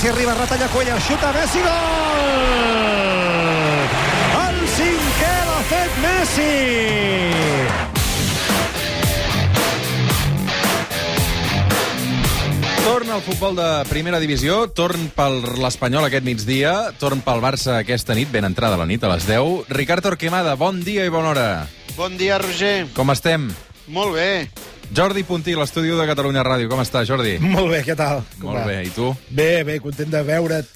Messi arriba, retalla Cuellar, xuta Messi, gol! El cinquè l'ha fet Messi! Torn al futbol de primera divisió, torn pel l'Espanyol aquest migdia, torn pel Barça aquesta nit, ben entrada la nit, a les 10. Ricard Torquemada, bon dia i bona hora. Bon dia, Roger. Com estem? Molt bé. Jordi Puntí, l'estudi de Catalunya Ràdio. Com està, Jordi? Molt bé, què tal? Com Molt va? bé, i tu? Bé, bé, content de veure't.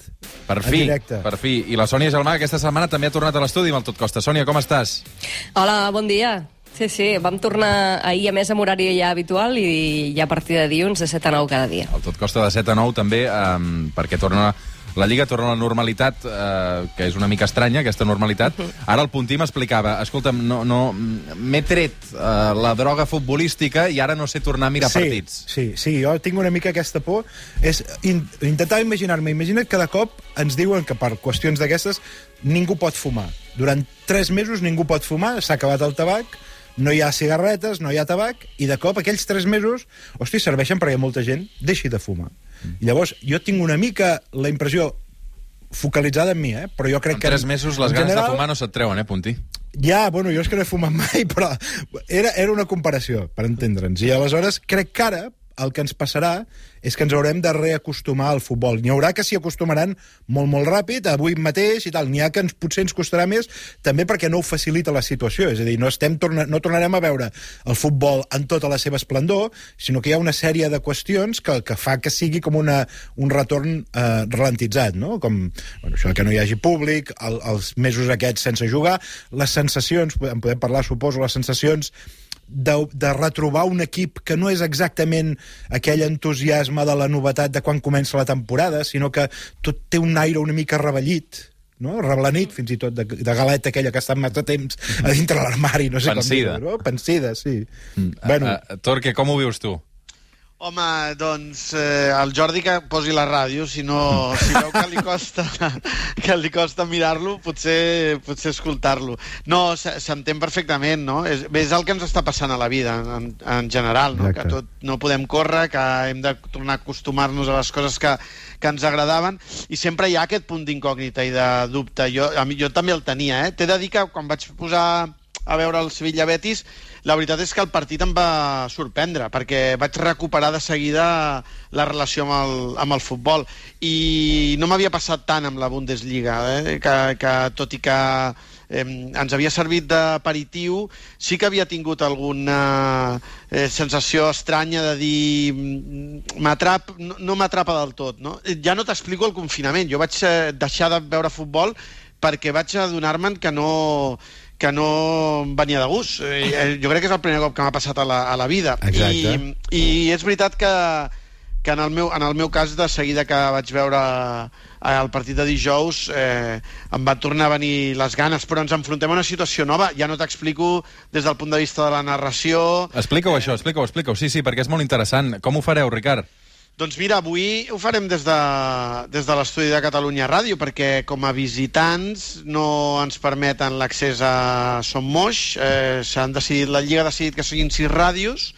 Per En fi, directe. per fi. I la Sònia Gelmà aquesta setmana també ha tornat a l'estudi amb el Tot Costa. Sònia, com estàs? Hola, bon dia. Sí, sí, vam tornar ahir, a més, amb horari ja habitual i ja a partir de dilluns de 7 a 9 cada dia. El Tot Costa de 7 a 9 també, um, perquè torna la Lliga torna a la normalitat, eh, que és una mica estranya, aquesta normalitat. Ara el Puntí m'explicava, escolta'm, no, no, m'he tret eh, la droga futbolística i ara no sé tornar a mirar sí, partits. Sí, sí, jo tinc una mica aquesta por. És in, intentar imaginar-me. Imagina't que de cop ens diuen que per qüestions d'aquestes ningú pot fumar. Durant tres mesos ningú pot fumar, s'ha acabat el tabac, no hi ha cigarretes, no hi ha tabac, i de cop aquells tres mesos, hosti, serveixen perquè molta gent deixi de fumar. I llavors, jo tinc una mica la impressió focalitzada en mi, eh? però jo crec En que... tres mesos les en ganes general, de fumar no se't treuen, eh, Puntí? Ja, bueno, jo és que no he fumat mai, però era, era una comparació, per entendre'ns. I aleshores crec que ara el que ens passarà és que ens haurem de reacostumar al futbol. N'hi haurà que s'hi acostumaran molt, molt ràpid, avui mateix i tal. N'hi ha que ens, potser ens costarà més, també perquè no ho facilita la situació. És a dir, no, estem torna, no tornarem a veure el futbol en tota la seva esplendor, sinó que hi ha una sèrie de qüestions que, que fa que sigui com una, un retorn eh, ralentitzat, no? Com bueno, això que no hi hagi públic, el, els mesos aquests sense jugar, les sensacions, en podem parlar, suposo, les sensacions de, de retrobar un equip que no és exactament aquell entusiasme de la novetat de quan comença la temporada, sinó que tot té un aire una mica revellit, no? reblanit, fins i tot, de, de galeta aquella que ha estat massa temps a dintre l'armari, no sé Pensida. com dir-ho, no? Pensida, sí. Mm. Bueno, Uh, Torque, com ho vius tu? Home, doncs, eh, el Jordi que posi la ràdio, si no, si veu que li costa, que li costa mirar-lo, potser, potser escoltar-lo. No, s'entén perfectament, no? És, és el que ens està passant a la vida, en, en general, no? Exacte. Que tot no podem córrer, que hem de tornar a acostumar-nos a les coses que, que ens agradaven, i sempre hi ha aquest punt d'incògnita i de dubte. Jo, a mi, jo també el tenia, eh? T'he de dir que quan vaig posar a veure el Sevilla-Betis, la veritat és que el partit em va sorprendre, perquè vaig recuperar de seguida la relació amb el, amb el futbol. I no m'havia passat tant amb la Bundesliga, eh? que, que tot i que eh, ens havia servit d'aperitiu, sí que havia tingut alguna eh, sensació estranya de dir mm, m'atrap, no, no m'atrapa del tot. No? Ja no t'explico el confinament. Jo vaig eh, deixar de veure futbol perquè vaig adonar-me'n que no que no em venia de gust. Eh, eh, jo crec que és el primer cop que m'ha passat a la, a la vida. Exacte. I, I és veritat que, que en, el meu, en el meu cas, de seguida que vaig veure eh, el partit de dijous, eh, em van tornar a venir les ganes, però ens enfrontem a una situació nova. Ja no t'explico des del punt de vista de la narració, Explica-ho, això, explica-ho, explica-ho. Sí, sí, perquè és molt interessant. Com ho fareu, Ricard? Doncs mira, avui ho farem des de, des de l'estudi de Catalunya Ràdio, perquè com a visitants no ens permeten l'accés a Som Moix. Eh, s'han decidit, la Lliga ha decidit que siguin sis ràdios,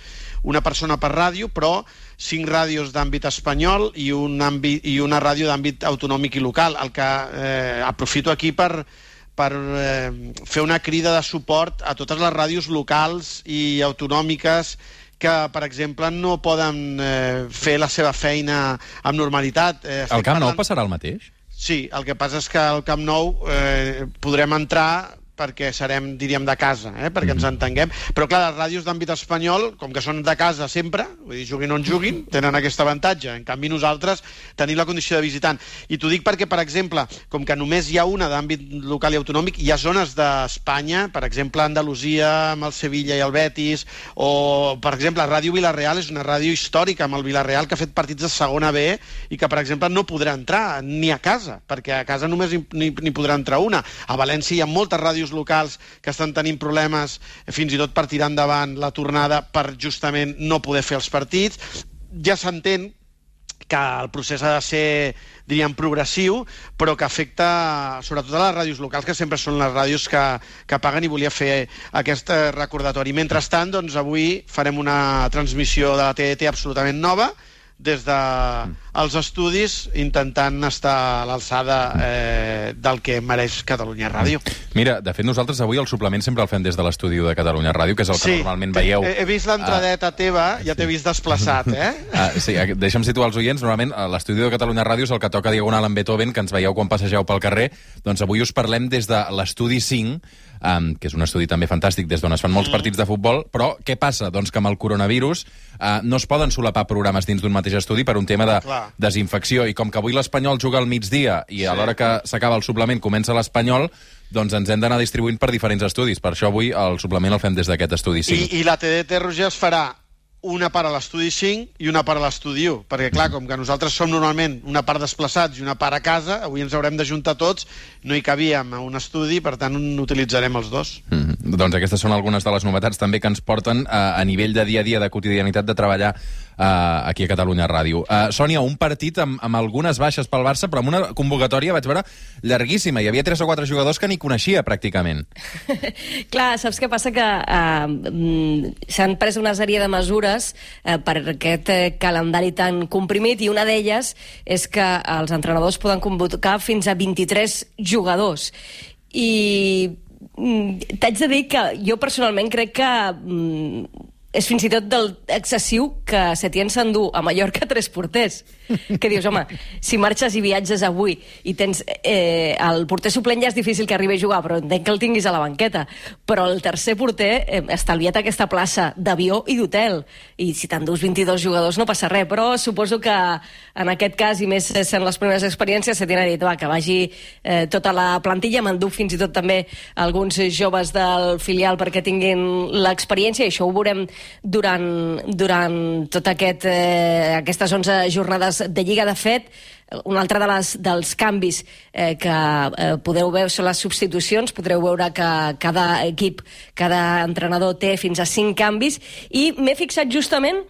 una persona per ràdio, però cinc ràdios d'àmbit espanyol i, un àmbit, i una ràdio d'àmbit autonòmic i local, el que eh, aprofito aquí per, per eh, fer una crida de suport a totes les ràdios locals i autonòmiques que, per exemple, no poden eh, fer la seva feina amb normalitat. Eh, estic Camp Nou parlant- passarà el mateix? Sí, el que passa és que al Camp Nou eh, podrem entrar perquè serem, diríem, de casa, eh, perquè ens entenguem. Però, clar, les ràdios d'àmbit espanyol, com que són de casa sempre, vull dir, juguin on juguin, tenen aquest avantatge. En canvi, nosaltres tenim la condició de visitant. I t'ho dic perquè, per exemple, com que només hi ha una d'àmbit local i autonòmic, hi ha zones d'Espanya, per exemple, Andalusia, amb el Sevilla i el Betis, o, per exemple, Ràdio Vilareal és una ràdio històrica amb el Vilareal que ha fet partits de segona B i que, per exemple, no podrà entrar ni a casa, perquè a casa només n'hi podrà entrar una. A València hi ha moltes ràdios locals que estan tenint problemes eh, fins i tot per tirar endavant la tornada per justament no poder fer els partits. Ja s'entén que el procés ha de ser, diríem, progressiu, però que afecta sobretot a les ràdios locals, que sempre són les ràdios que, que paguen i volia fer aquest eh, recordatori. Mentrestant, doncs, avui farem una transmissió de la TDT absolutament nova, des de als estudis intentant estar a l'alçada eh, del que mereix Catalunya Ràdio. Mira, de fet, nosaltres avui el suplement sempre el fem des de l'estudi de Catalunya Ràdio, que és el que normalment veieu. He, he vist l'entradeta teva, ja t'he vist desplaçat, eh? Ah, sí, eh, deixa'm situar els oients. Normalment l'estudi de Catalunya Ràdio és el que toca diagonal amb Beethoven, que ens veieu quan passegeu pel carrer. Doncs avui us parlem des de l'estudi 5, um, que és un estudi també fantàstic des d'on es fan molts partits de futbol, però què passa? Doncs que amb el coronavirus uh, no es poden solapar programes dins d'un mateix estudi per un tema de Clar. Desinfecció, i com que avui l'Espanyol juga al migdia i a l'hora que s'acaba el suplement comença l'Espanyol, doncs ens hem d'anar distribuint per diferents estudis. Per això avui el suplement el fem des d'aquest estudi 5. I, I la TDT, Roger, es farà una part a l'estudi 5 i una part a l'estudi 1, perquè clar, com que nosaltres som normalment una part desplaçats i una part a casa, avui ens haurem d'ajuntar tots, no hi cabíem a un estudi, per tant n'utilitzarem els dos. Mm -hmm. Doncs aquestes són algunes de les novetats també que ens porten a, a nivell de dia a dia, de quotidianitat, de treballar uh, aquí a Catalunya Ràdio. Uh, Sònia, un partit amb, amb algunes baixes pel Barça, però amb una convocatòria, vaig veure, llarguíssima. Hi havia tres o quatre jugadors que ni coneixia, pràcticament. Clar, saps què passa? Que uh, s'han pres una sèrie de mesures uh, per aquest calendari tan comprimit i una d'elles és que els entrenadors poden convocar fins a 23 jugadors. I mm, t'haig de dir que jo personalment crec que mm, és fins i tot del excessiu que Setién s'endú a Mallorca tres porters. Que dius, home, si marxes i viatges avui i tens... Eh, el porter suplent ja és difícil que arribi a jugar, però entenc que el tinguis a la banqueta. Però el tercer porter, eh, estalviat aquesta plaça d'avió i d'hotel. I si t'endús 22 jugadors no passa res, però suposo que en aquest cas, i més sent les primeres experiències, Setién ha dit, va, que vagi eh, tota la plantilla, m'enduc fins i tot també alguns joves del filial perquè tinguin l'experiència, i això ho veurem durant, durant tot aquest, eh, aquestes 11 jornades de Lliga. De fet, un altre de les, dels canvis eh, que eh, podeu veure són les substitucions. Podreu veure que cada equip, cada entrenador té fins a 5 canvis. I m'he fixat justament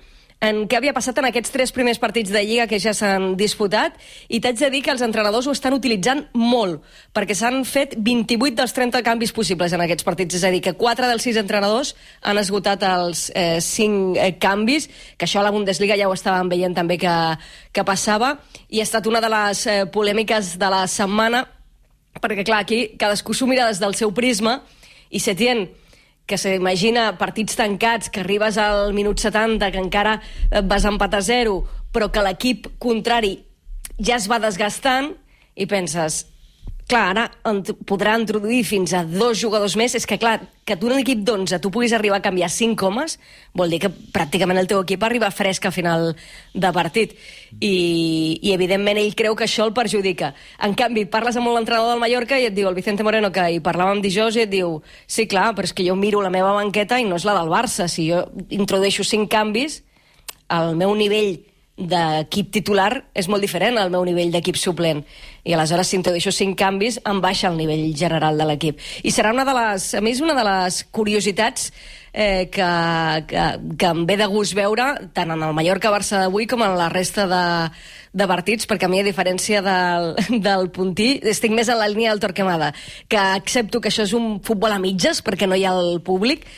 en què havia passat en aquests tres primers partits de Lliga que ja s'han disputat i t'haig de dir que els entrenadors ho estan utilitzant molt, perquè s'han fet 28 dels 30 canvis possibles en aquests partits, és a dir, que 4 dels 6 entrenadors han esgotat els eh, 5 eh, canvis, que això a la Bundesliga ja ho estàvem veient també que, que passava, i ha estat una de les eh, polèmiques de la setmana, perquè clar, aquí cadascú s'ho mira des del seu prisma, i Setién, que s'imagina partits tancats, que arribes al minut 70, que encara vas a empat a zero, però que l'equip contrari ja es va desgastant i penses, clar, ara podrà introduir fins a dos jugadors més. És que, clar, que tu en un equip d'11 tu puguis arribar a canviar 5 homes, vol dir que pràcticament el teu equip arriba fresc a final de partit. I, i evidentment, ell creu que això el perjudica. En canvi, parles amb l'entrenador del Mallorca i et diu, el Vicente Moreno, que hi parlàvem dijous, i et diu, sí, clar, però és que jo miro la meva banqueta i no és la del Barça. Si jo introdueixo 5 canvis, el meu nivell d'equip titular és molt diferent al meu nivell d'equip suplent. I aleshores, si introdueixo cinc canvis, em baixa el nivell general de l'equip. I serà una de les... A més, una de les curiositats eh, que, que, que em ve de gust veure tant en el Mallorca-Barça d'avui com en la resta de, de partits, perquè a mi, a diferència del, del puntí, estic més en la línia del Torquemada, que accepto que això és un futbol a mitges, perquè no hi ha el públic,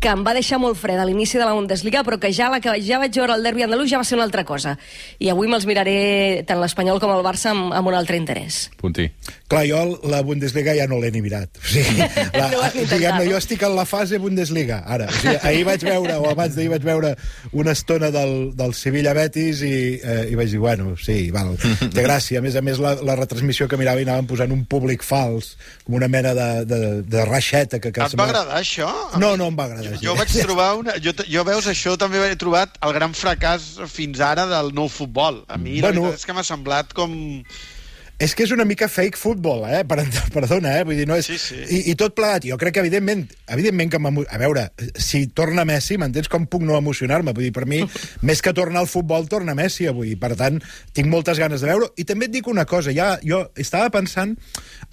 que em va deixar molt fred a l'inici de la Bundesliga, però que ja la que ja vaig veure el derbi andalús ja va ser una altra cosa. I avui me'ls miraré tant l'Espanyol com el Barça amb, amb un altre interès. Puntí. Clar, jo la Bundesliga ja no l'he ni mirat. O sigui, la, No no? jo estic en la fase Bundesliga, ara. O sigui, ahir vaig veure, o abans d'ahir vaig veure una estona del, del Sevilla-Betis i, eh, i vaig dir, bueno, sí, val, té gràcia. A més a més, la, la retransmissió que mirava i anaven posant un públic fals, com una mena de, de, de reixeta. Que, que Et va agradar això? No, no em va agradar. Jo vaig trobar una... Jo, jo veus, això també he trobat el gran fracàs fins ara del nou futbol. A mi Bueno. la veritat és que m'ha semblat com... És que és una mica fake football, eh? Per, perdona, eh? Vull dir, no és... Sí, sí. I, I tot plegat. Jo crec que, evidentment, evidentment que A veure, si torna Messi, m'entens com puc no emocionar-me? Vull dir, per mi, més que tornar al futbol, torna Messi avui. Per tant, tinc moltes ganes de veure I també et dic una cosa, ja, jo estava pensant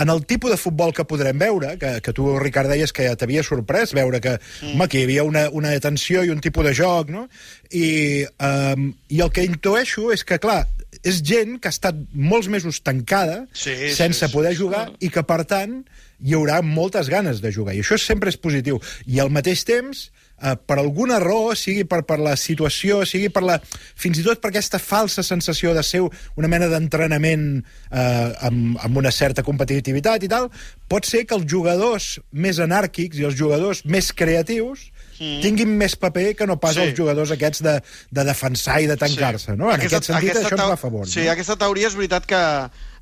en el tipus de futbol que podrem veure, que, que tu, Ricard, deies que t'havia sorprès veure que, mm. home, que hi havia una, una atenció i un tipus de joc, no? I, um, I el que intueixo és que, clar, és gent que ha estat molts mesos tancada Sí, sense sí, sí, poder sí. jugar i que, per tant, hi haurà moltes ganes de jugar. I això sempre és positiu. I al mateix temps, eh, per alguna raó, sigui per, per la situació, sigui per la... fins i tot per aquesta falsa sensació de ser una mena d'entrenament eh, amb, amb una certa competitivitat i tal, pot ser que els jugadors més anàrquics i els jugadors més creatius mm. tinguin més paper que no pas Sí. els jugadors aquests de, de defensar i de tancar-se, no? En aquest sentit, això ens va a favor. Sí, no? aquesta teoria és veritat que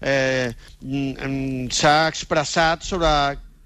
eh, mm, s'ha expressat sobre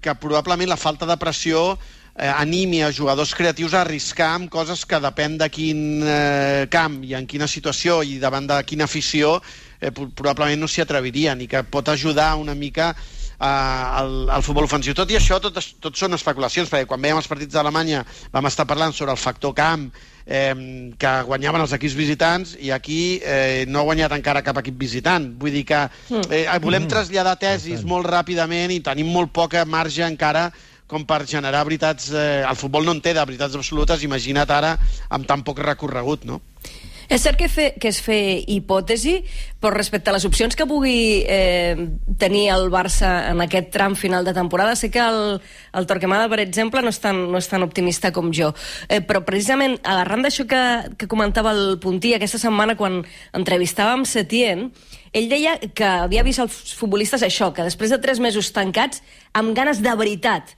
que probablement la falta de pressió eh, animi a jugadors creatius a arriscar amb coses que depèn de quin eh, camp i en quina situació i davant de quina afició eh, pro- probablement no s'hi atrevirien i que pot ajudar una mica eh, al, al futbol ofensiu. Tot i això, tot, tot són especulacions, perquè quan veiem els partits d'Alemanya vam estar parlant sobre el factor camp, eh, que guanyaven els equips visitants i aquí eh, no ha guanyat encara cap equip visitant. Vull dir que eh, volem traslladar tesis molt ràpidament i tenim molt poca marge encara com per generar veritats... Eh, el futbol no en té de veritats absolutes, imagina't ara amb tan poc recorregut, no? És cert que, fe, que és fer hipòtesi, però respecte a les opcions que pugui eh, tenir el Barça en aquest tram final de temporada, sé que el, el Torquemada, per exemple, no és tan, no és tan optimista com jo. Eh, però precisament, arran d'això que, que comentava el Puntí aquesta setmana quan entrevistàvem Setién, ell deia que havia vist els futbolistes això, que després de tres mesos tancats, amb ganes de veritat.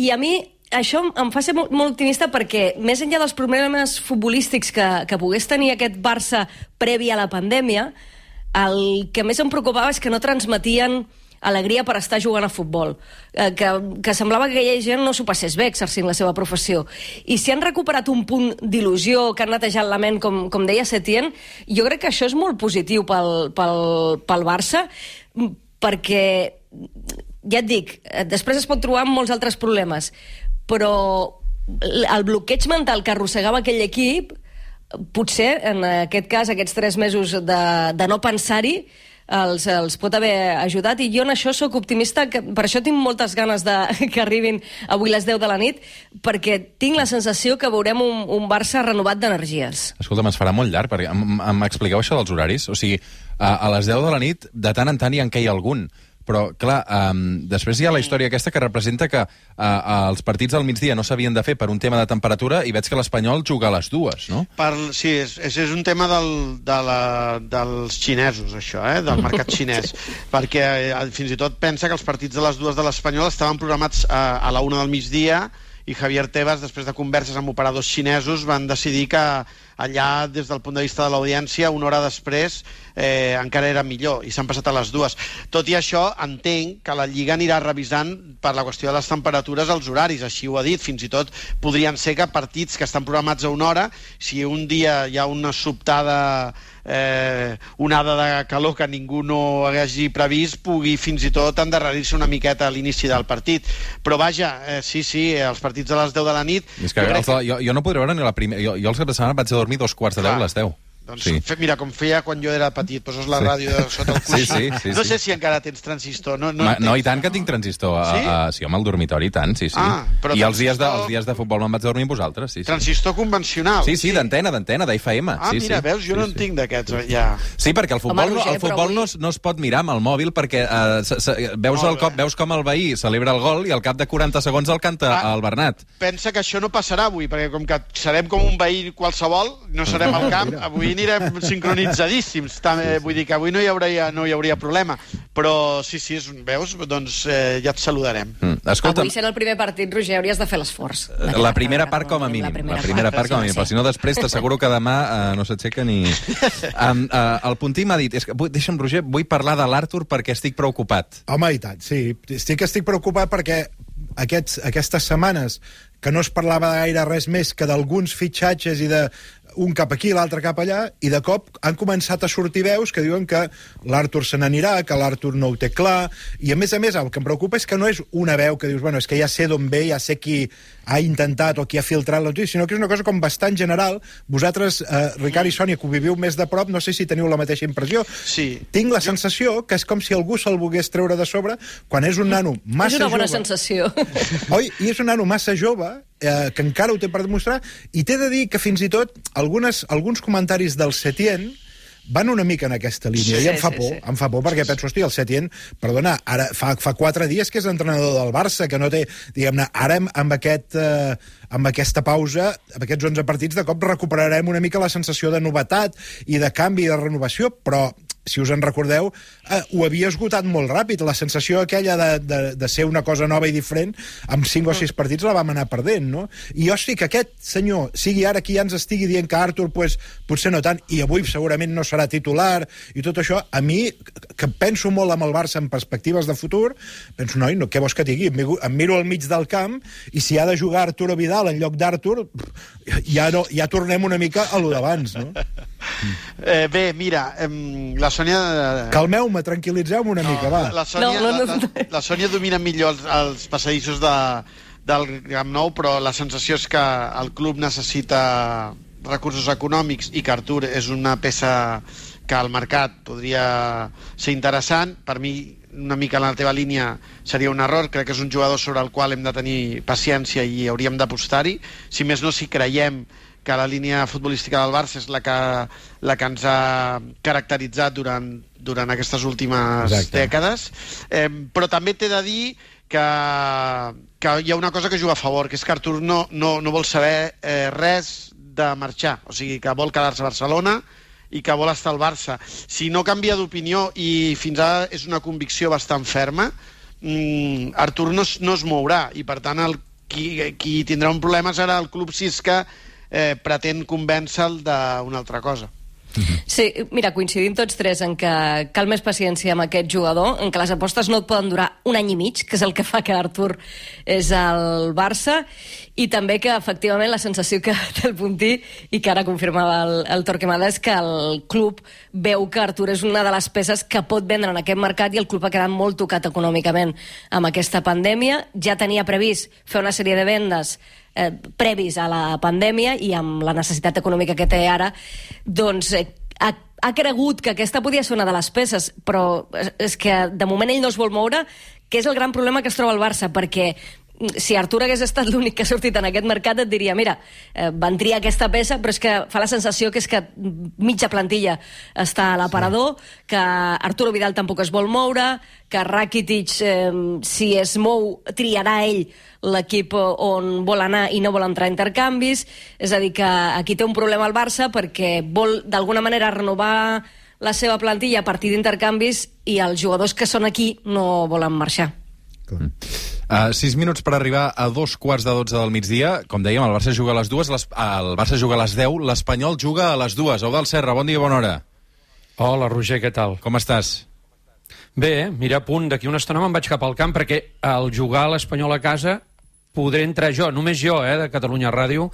I a mi això em fa ser molt, molt optimista perquè, més enllà dels problemes futbolístics que, que pogués tenir aquest Barça previ a la pandèmia, el que més em preocupava és que no transmetien alegria per estar jugant a futbol, eh, que, que semblava que aquella gent no s'ho passés bé exercint la seva professió. I si han recuperat un punt d'il·lusió, que han netejat la ment, com, com deia Setién, jo crec que això és molt positiu pel, pel, pel Barça, perquè ja et dic, eh, després es pot trobar amb molts altres problemes, però el bloqueig mental que arrossegava aquell equip, potser, en aquest cas, aquests tres mesos de, de no pensar-hi, els, els pot haver ajudat i jo en això sóc optimista, que per això tinc moltes ganes de que arribin avui les 10 de la nit, perquè tinc la sensació que veurem un, un Barça renovat d'energies. Escolta'm, es farà molt llarg, perquè em, em expliqueu això dels horaris? O sigui, a, a les 10 de la nit, de tant en tant hi en queia algun. Però, clar, um, després hi ha la història aquesta que representa que uh, els partits al migdia no s'havien de fer per un tema de temperatura i veig que l'Espanyol juga a les dues, no? Per, sí, és, és, és un tema del, de la, dels xinesos, això, eh? del mercat xinès, perquè eh, fins i tot pensa que els partits de les dues de l'Espanyol estaven programats a, a la una del migdia i Javier Tebas, després de converses amb operadors xinesos, van decidir que allà, des del punt de vista de l'audiència, una hora després eh, encara era millor, i s'han passat a les dues. Tot i això, entenc que la Lliga anirà revisant per la qüestió de les temperatures els horaris, així ho ha dit, fins i tot podrien ser que partits que estan programats a una hora, si un dia hi ha una sobtada eh, onada de calor que ningú no hagi previst pugui fins i tot endarrerir-se una miqueta a l'inici del partit. Però vaja, eh, sí, sí, els partits a les 10 de la nit... I és que jo crec els, jo, jo no podré veure ni la primera... Jo, jo els caps de setmana vaig a dormir dos quarts de deu a les 10. Doncs Sí. fe, mira, com feia quan jo era petit, poses la Sí. ràdio de sota el Sí, coixí. sí, sí, no sí. sé si encara tens transistor. No, no, No, en no, tens, i tant que tinc transistor. A, Sí? a, sí, home, al dormitori, i tant, sí, sí. Ah, però I els dies, de, transistor- els dies de futbol me'n vaig a dormir amb vosaltres, sí, sí. Transistor convencional. Sí, sí, d'antena, d'antena, d'FM. Ah, sí, mira, sí. veus, jo sí, no en sí. tinc d'aquests, eh, ja. Sí, perquè el futbol, Home, no, Roger, el futbol avui- no, es, no es pot mirar amb el mòbil perquè uh, se, se, veus, el cop, veus com el veí celebra el gol i al cap de 40 segons el canta Ah. el Bernat. Pensa que això no passarà avui, perquè com que serem com un veí qualsevol, no serem al camp, avui anirem sincronitzadíssims. També, vull dir que avui no hi hauria, no hi hauria problema. Però sí, sí, és, veus? Doncs eh, ja et saludarem. Mm. Escolta, Avui sent el primer partit, Roger, hauries de fer l'esforç. la primera part com a mínim. La primera, part com a mínim. Però si no, després t'asseguro que demà uh, no s'aixeca ni... Um, uh, el Puntí m'ha dit... És que, vull, deixa'm, Roger, vull parlar de l'Artur perquè estic preocupat. Home, i tant, sí. Estic, estic preocupat perquè aquests, aquestes setmanes que no es parlava de gaire res més que d'alguns fitxatges i de un cap aquí, l'altre cap allà, i de cop han començat a sortir veus que diuen que l'Artur se n'anirà, que l'Artur no ho té clar, i a més a més el que em preocupa és que no és una veu que dius, bueno, és que ja sé d'on ve, ja sé qui ha intentat o qui ha filtrat la notícia, sinó que és una cosa com bastant general. Vosaltres, eh, Ricard i Sònia, que ho viviu més de prop, no sé si teniu la mateixa impressió. Sí. Tinc la sensació que és com si algú se'l volgués treure de sobre quan és un nano massa És una bona jove. sensació. Oi? I és un nano massa jove, eh, que encara ho té per demostrar, i t'he de dir que fins i tot algunes, alguns comentaris del Setién van una mica en aquesta línia, Sí, i em fa sí, por, sí. em fa por, perquè penso, hosti, el Setién, perdona, ara fa, fa quatre dies que és entrenador del Barça, que no té, diguem-ne, ara amb, amb, aquest, eh, amb aquesta pausa, amb aquests 11 partits, de cop recuperarem una mica la sensació de novetat i de canvi i de renovació, però si us en recordeu, eh, ho havia esgotat molt ràpid. La sensació aquella de, de, de ser una cosa nova i diferent, amb 5 o 6 partits la vam anar perdent, no? I hosti, que aquest senyor sigui ara qui ja ens estigui dient que Artur, pues, potser no tant, i avui segurament no serà titular, i tot això, a mi, que penso molt amb el Barça en perspectives de futur, penso, noi, no, què vols que digui? Em miro al mig del camp, i si ha de jugar Arturo Vidal en lloc d'Artur, ja, no, ja tornem una mica a lo d'abans, no? Eh, bé, mira, em, la Sònia... Calmeu-me, tranquil·litzeu-me una mica, va. La, la, Sònia, No, no, no. La, la, la Sònia domina millor els, els passadissos de, del Camp Nou, però la sensació és que el club necessita recursos econòmics i que Artur és una peça que al mercat podria ser interessant. Per mi, una mica en la teva línia, seria un error. Crec que és un jugador sobre el qual hem de tenir paciència i hauríem d'apostar-hi. Si més no, si creiem que la línia futbolística del Barça és la que, la que ens ha caracteritzat durant, durant aquestes últimes Exacte. dècades. Eh, però també t'he de dir que, que hi ha una cosa que juga a favor, que és que Artur no, no, no vol saber eh, res de marxar. O sigui, que vol quedar-se a Barcelona i que vol estar al Barça. Si no canvia d'opinió i fins ara és una convicció bastant ferma, mm, Artur no, no es mourà i per tant el, qui, qui tindrà un problema serà el club si és que eh, pretén convèncer-lo d'una altra cosa. Sí, mira, coincidim tots tres en que cal més paciència amb aquest jugador, en que les apostes no et poden durar un any i mig, que és el que fa que Artur és el Barça, i també que, efectivament, la sensació que té el puntí, i que ara confirmava el, el Torquemada, és que el club veu que Artur és una de les peces que pot vendre en aquest mercat i el club ha quedat molt tocat econòmicament amb aquesta pandèmia. Ja tenia previst fer una sèrie de vendes eh, previs a la pandèmia i amb la necessitat econòmica que té ara, doncs eh, ha, ha cregut que aquesta podia ser una de les peces, però és- és que de moment ell no es vol moure, que és el gran problema que es troba el Barça, perquè si Artur hagués estat l'únic que ha sortit en aquest mercat et diria, mira, eh, van triar aquesta peça però és que fa la sensació que és que mitja plantilla està a l'aparador, que Arturo Vidal tampoc es vol moure, que Rakitic, eh, si es mou, triarà ell l'equip on vol anar i no vol entrar a intercanvis. És a dir, que aquí té un problema el Barça perquè vol d'alguna manera renovar la seva plantilla a partir d'intercanvis i els jugadors que són aquí no volen marxar. Uh, sis minuts per arribar a dos quarts de dotze del migdia. Com dèiem, el Barça juga a les dues, les, el Barça juga a les deu, l'Espanyol juga a les dues. Eudal Serra, bon dia, bona hora. Hola, Roger, què tal? Com estàs? Bé, mira, a punt, d'aquí una estona me'n vaig cap al camp perquè al jugar l'Espanyol a casa podré entrar jo, només jo, eh, de Catalunya Ràdio,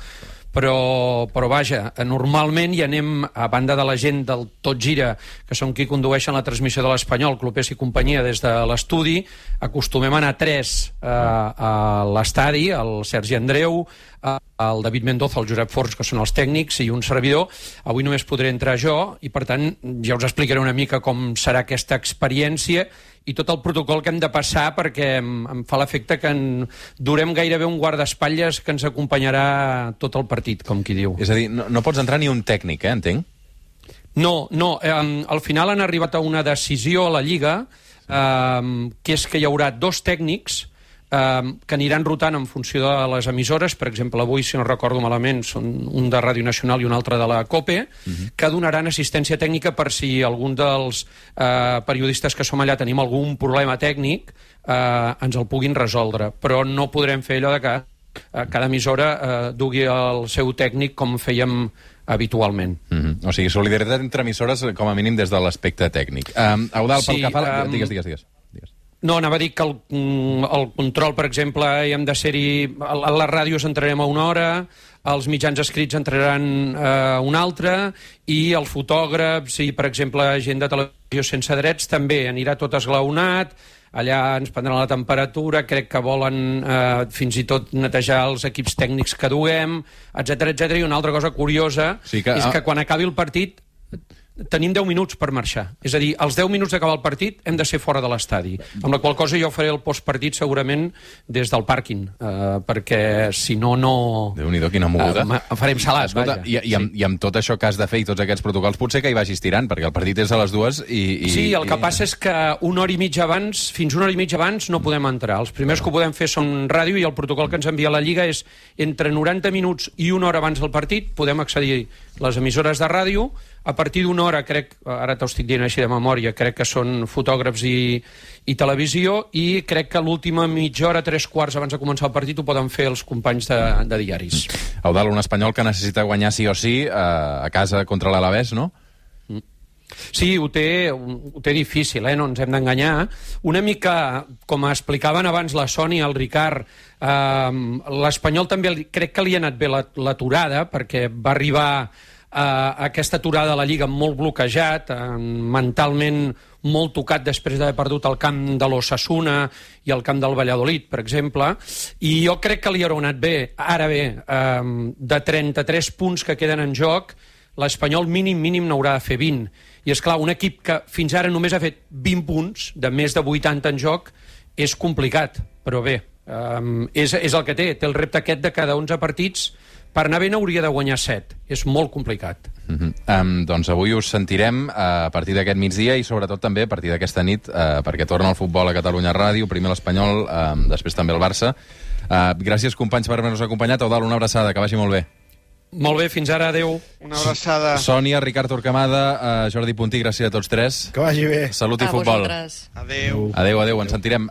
però, però vaja, normalment hi anem, a banda de la gent del Tot Gira, que són qui condueixen la transmissió de l'Espanyol, Clopés i companyia, des de l'estudi, acostumem a anar tres eh, a l'estadi, el Sergi Andreu, eh, el David Mendoza, el Josep Forns, que són els tècnics, i un servidor. Avui només podré entrar jo, i per tant ja us explicaré una mica com serà aquesta experiència i tot el protocol que hem de passar perquè em, em fa l'efecte que en durem gairebé un guardaespatlles que ens acompanyarà tot el partit, com qui diu. És a dir, no, no pots entrar ni un tècnic, eh, entenc? No, no, eh, al final han arribat a una decisió a la Lliga eh, que és que hi haurà dos tècnics que aniran rotant en funció de les emissores, per exemple, avui, si no recordo malament, són un de Ràdio Nacional i un altre de la COPE, que donaran assistència tècnica per si algun dels eh, periodistes que som allà tenim algun problema tècnic, eh, ens el puguin resoldre. Però no podrem fer allò de que eh, cada emissora eh, dugui el seu tècnic com fèiem habitualment. Mm -hmm. O sigui, solidaritat entre emissores, com a mínim des de l'aspecte tècnic. Um, Eudal, pel Sí, que fa... em, Digues, digues, digues. No, anava a dir que el, mm, el control, per exemple, hi hem de ser-hi... A a les ràdios entrarem a una hora, els mitjans escrits entraran eh, una altra, i els fotògrafs i, per exemple, gent de televisió sense drets també anirà tot esglaonat, allà ens prendran la temperatura, crec que volen eh, fins i tot netejar els equips tècnics que duem, etc etc. I una altra cosa curiosa Sí que- és que quan acabi el partit tenim 10 minuts per marxar. És a dir, als 10 minuts d'acabar el partit hem de ser fora de l'estadi. Amb la qual cosa jo faré el postpartit segurament des del pàrquing, eh, perquè si no, no... Déu-n'hi-do, quina moguda. Eh, farem salat, Escolta, vaja. i, i, amb, I amb tot això que has de fer i tots aquests protocols, potser que hi vagis tirant, perquè el partit és a les dues i... i Sí, el que i... passa és que una hora i mitja abans, fins una hora i mitja abans, no podem entrar. Els primers que ho podem fer són ràdio i el protocol que ens envia la Lliga és entre 90 minuts i una hora abans del partit podem accedir les emissores de ràdio. A partir d'una hora, crec, ara t'ho estic dient així de memòria, crec que són fotògrafs i, i televisió, i crec que l'última mitja hora, tres quarts abans de començar el partit, ho poden fer els companys de, de diaris. Eudal, un espanyol que necessita guanyar sí o sí eh, a casa contra l'Alavés, no? Sí, ho té, ho té difícil, eh? no ens hem d'enganyar. Una mica, com explicaven abans la Sònia el Ricard, eh, l'Espanyol també crec que li ha anat bé la- l'aturada, perquè va arribar eh, aquesta aturada a la Lliga molt bloquejat, eh, mentalment molt tocat després d'haver perdut el camp de l'Ossassuna i el camp del Valladolid, per exemple, i jo crec que li haurà anat bé. Ara bé, eh, de 33 punts que queden en joc, l'Espanyol mínim, mínim n'haurà de fer 20. I és clar, un equip que fins ara només ha fet 20 punts, de més de 80 en joc, és complicat, però bé, um, és, és el que té. Té el repte aquest de cada 11 partits, per anar bé n'hauria de guanyar 7. És molt complicat. Uh -huh. um, doncs avui us sentirem uh, a partir d'aquest migdia i sobretot també a partir d'aquesta nit uh, perquè torna el futbol a Catalunya Ràdio, primer l'Espanyol, uh, després també el Barça. Uh, gràcies, companys, per haver-nos acompanyat. Eudal, una abraçada, que vagi molt bé. Molt bé, fins ara, adeu. Una abraçada. Sònia, Ricard Torquemada, uh, Jordi Puntí, gràcies a tots tres. Que vagi bé. Salut i A futbol. vosaltres. Adéu. Adéu, adéu, ens sentirem.